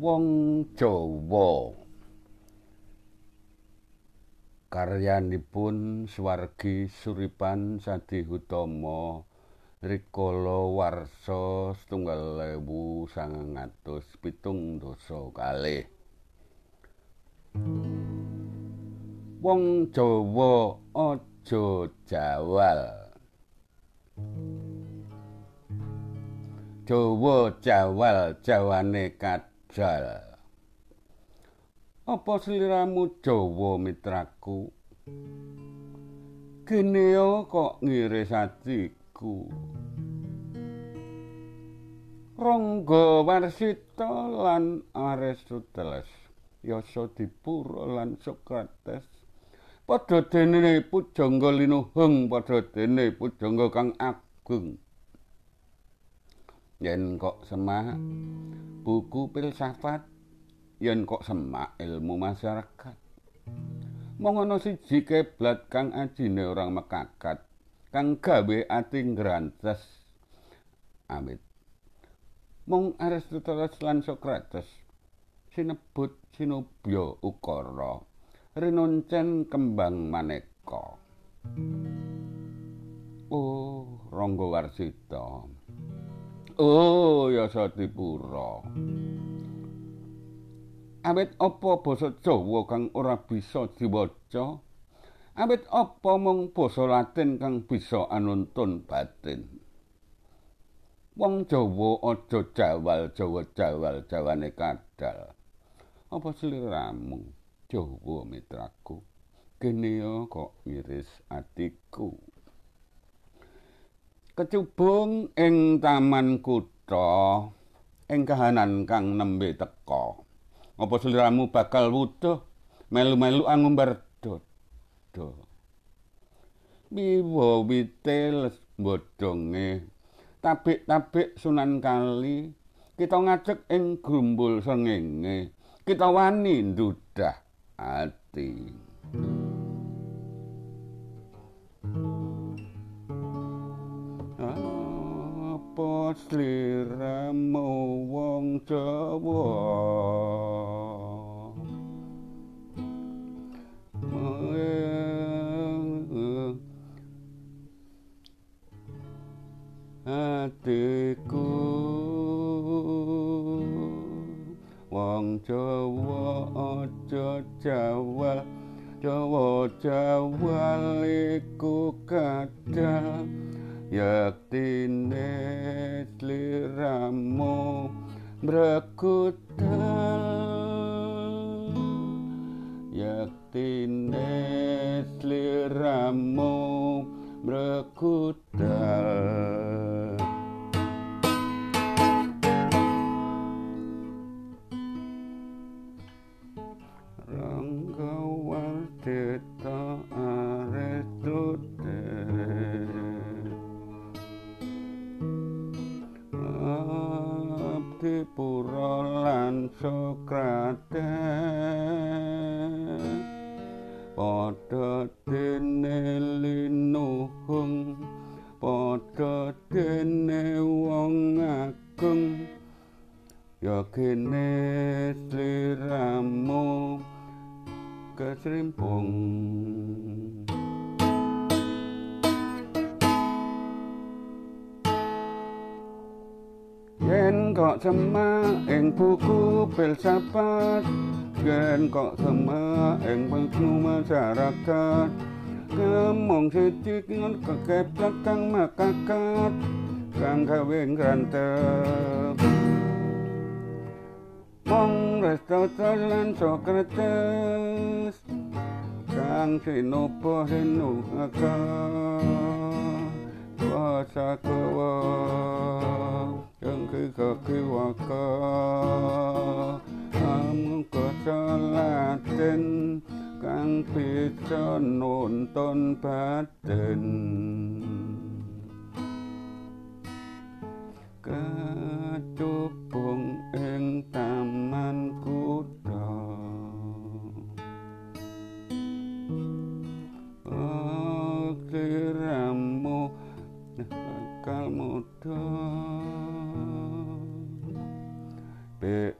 wong Jawa. Karyanipun swargi suripan sadi utama rikala warsa setunggal ewu sangang atus pitung dosa kalih. Wong Jawa aja jawal. Jawa jawal jawane kajal apa sliramu Jawa mitraku? Geneo kok ngiris atiku Rangga Warsita lan Aristoteles Yasa Dipura lan Sokrates padha dene pujangga linuhung padha dene pujangga kang agung yen kok semak buku filsafat. Yen kok semak ilmu masyarakat. Mong ana siji keblat kang ajine orang mekakat kang gawe ati ngrantes. Amit. Mong Aristoteles lan Sokrates sinebut sinubya ukara rinoncen kembang maneka. Oh rangga warsita oh yasa dipura awit apa basa Jawa kang ora bisa diwaca? Awit apa mung basa Latin kang bisa anuntun batin? Wong Jawa aja jawal Jawa jawal jawane kadal. Apa sliramu Jawa mitraku? Kene kok iris atiku kecubung ing taman kutha ing kahanan kang nembe teka. Apa sliramu bakal wutuh melu-melu angumbar dodo? Biwa witel bodonge tabik-tabik sunan kali. Kita ngajak ing grumbul sengenge. Kita wani ndudah ati. Sliramu wong Jawa? Atiku wong Jawa aja jawal Jawa jawal iku kadal yaktine sliramu brekutal yaktine sliramu brekutal Abdi Pura lan Sokrates Pada dene linuhung Pada dene wong agung Ya kene sliramu kesrimpung yen kok semak ing buku filsafat. Yen kok semak ing buku masyarakat. Kemong siji ngon kekeplak kang makakat. Kang gawe ngrantep. Mong Aristoteles lan Sokrates Kang sinopo sinuhaka Kuasa kawa Yang kikakiwaka Amung kesalatin Kang bisa nonton batin Kacubung で